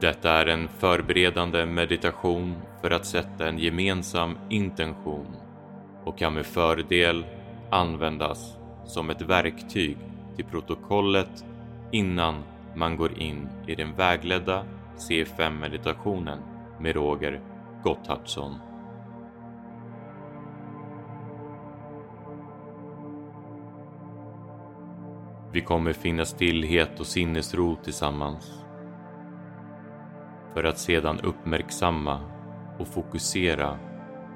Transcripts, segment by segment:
Detta är en förberedande meditation för att sätta en gemensam intention och kan med fördel användas som ett verktyg till protokollet innan man går in i den vägledda C5-meditationen med Roger Gotthardsson. Vi kommer finna stillhet och sinnesro tillsammans för att sedan uppmärksamma och fokusera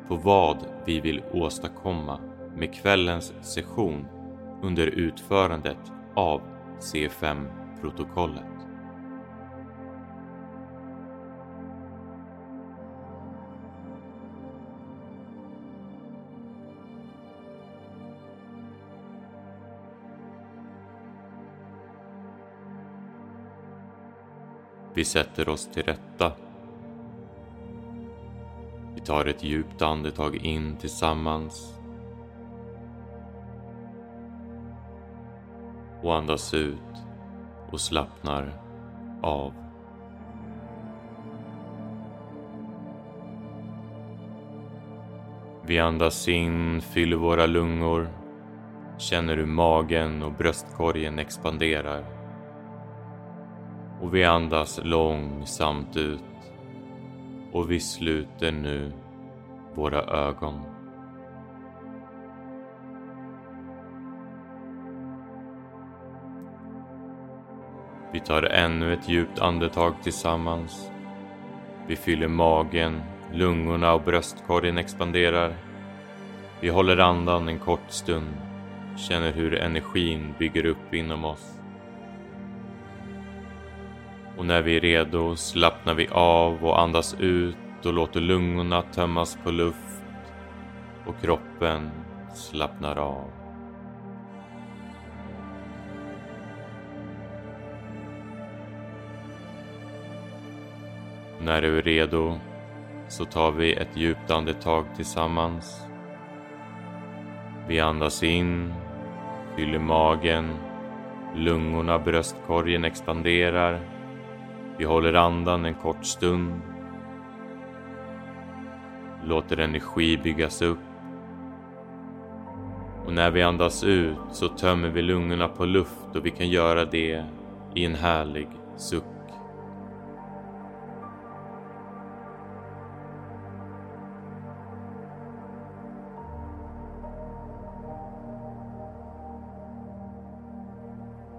på vad vi vill åstadkomma med kvällens session under utförandet av C5-protokollet. Vi sätter oss till rätta. Vi tar ett djupt andetag in tillsammans. Och andas ut och slappnar av. Vi andas in, fyller våra lungor, känner hur magen och bröstkorgen expanderar och vi andas långsamt ut och vi sluter nu våra ögon. Vi tar ännu ett djupt andetag tillsammans. Vi fyller magen, lungorna och bröstkorgen expanderar. Vi håller andan en kort stund, känner hur energin bygger upp inom oss. Och när vi är redo slappnar vi av och andas ut och låter lungorna tömmas på luft och kroppen slappnar av. När du är redo så tar vi ett djupt andetag tillsammans. Vi andas in, fyller magen, lungorna, bröstkorgen expanderar vi håller andan en kort stund. Låter energi byggas upp. Och när vi andas ut så tömmer vi lungorna på luft och vi kan göra det i en härlig suck.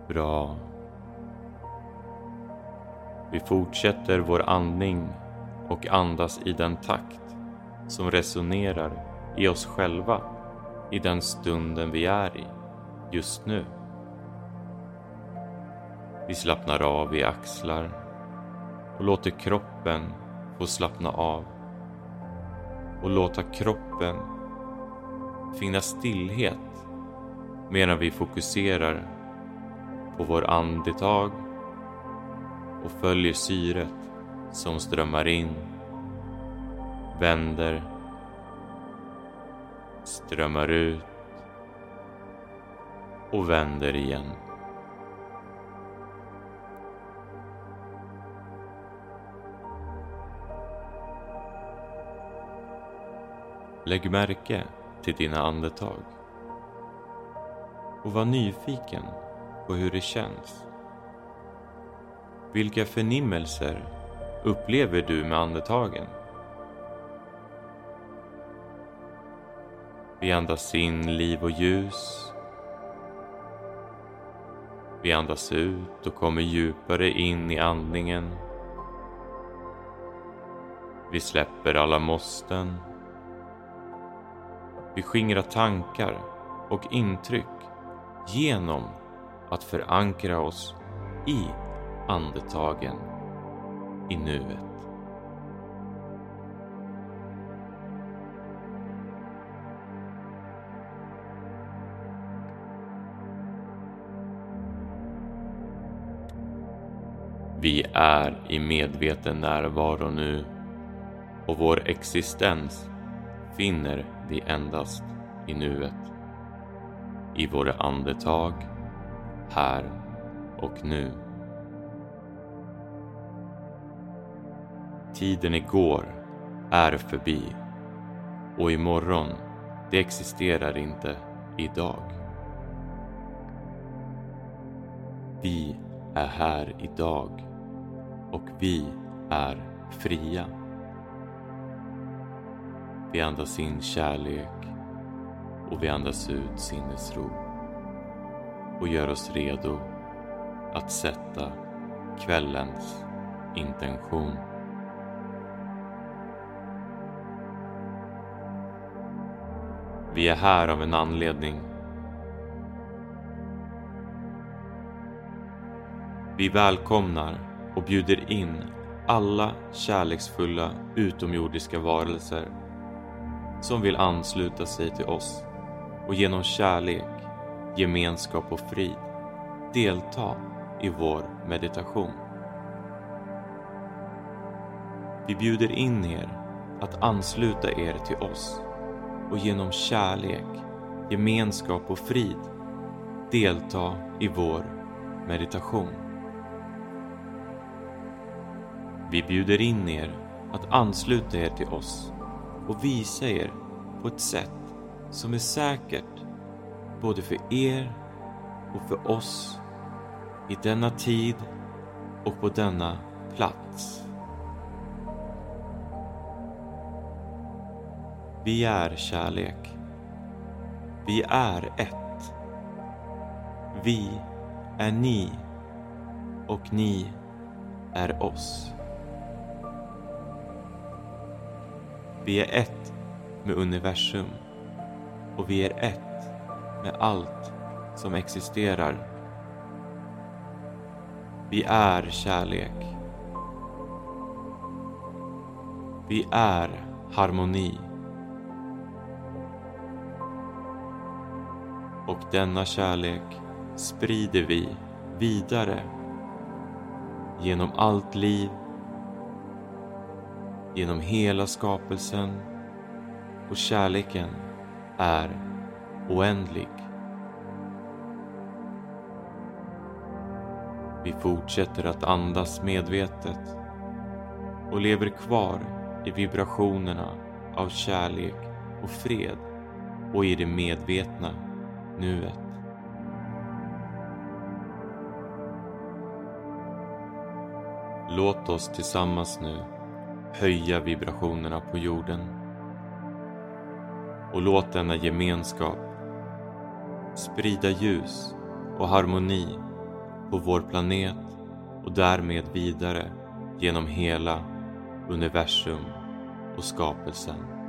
Bra. Vi fortsätter vår andning och andas i den takt som resonerar i oss själva i den stunden vi är i just nu. Vi slappnar av i axlar och låter kroppen få slappna av och låta kroppen finna stillhet medan vi fokuserar på vår andetag och följer syret som strömmar in, vänder, strömmar ut och vänder igen. Lägg märke till dina andetag och var nyfiken på hur det känns. Vilka förnimmelser upplever du med andetagen? Vi andas in liv och ljus. Vi andas ut och kommer djupare in i andningen. Vi släpper alla måsten. Vi skingrar tankar och intryck genom att förankra oss i andetagen i nuet. Vi är i medveten närvaro nu och vår existens finner vi endast i nuet. I våra andetag, här och nu. Tiden igår är förbi och imorgon, det existerar inte idag. Vi är här idag och vi är fria. Vi andas in kärlek och vi andas ut sinnesro och gör oss redo att sätta kvällens intention. Vi är här av en anledning. Vi välkomnar och bjuder in alla kärleksfulla utomjordiska varelser som vill ansluta sig till oss och genom kärlek, gemenskap och frid delta i vår meditation. Vi bjuder in er att ansluta er till oss och genom kärlek, gemenskap och frid delta i vår meditation. Vi bjuder in er att ansluta er till oss och visa er på ett sätt som är säkert både för er och för oss i denna tid och på denna plats. Vi är kärlek. Vi är ett. Vi är ni och ni är oss. Vi är ett med universum och vi är ett med allt som existerar. Vi är kärlek. Vi är harmoni. Och denna kärlek sprider vi vidare genom allt liv, genom hela skapelsen och kärleken är oändlig. Vi fortsätter att andas medvetet och lever kvar i vibrationerna av kärlek och fred och i det medvetna nuet. Låt oss tillsammans nu höja vibrationerna på jorden och låt denna gemenskap sprida ljus och harmoni på vår planet och därmed vidare genom hela universum och skapelsen.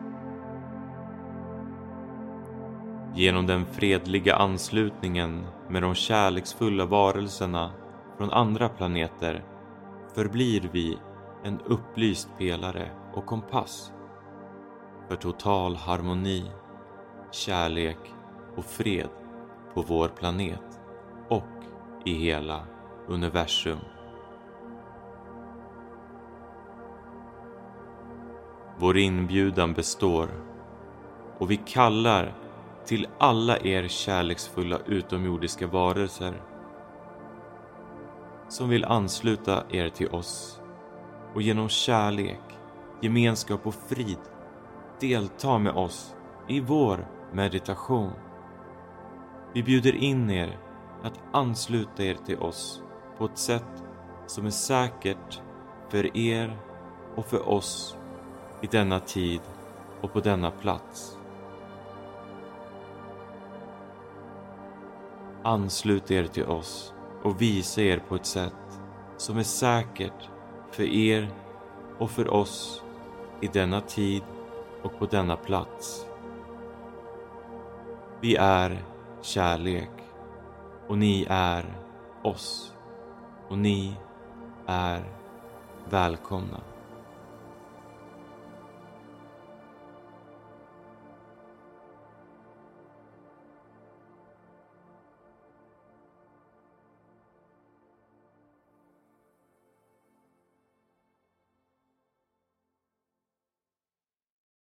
Genom den fredliga anslutningen med de kärleksfulla varelserna från andra planeter förblir vi en upplyst pelare och kompass för total harmoni, kärlek och fred på vår planet och i hela universum. Vår inbjudan består och vi kallar till alla er kärleksfulla utomjordiska varelser som vill ansluta er till oss och genom kärlek, gemenskap och frid delta med oss i vår meditation. Vi bjuder in er att ansluta er till oss på ett sätt som är säkert för er och för oss i denna tid och på denna plats. Anslut er till oss och visa er på ett sätt som är säkert för er och för oss i denna tid och på denna plats. Vi är kärlek och ni är oss och ni är välkomna.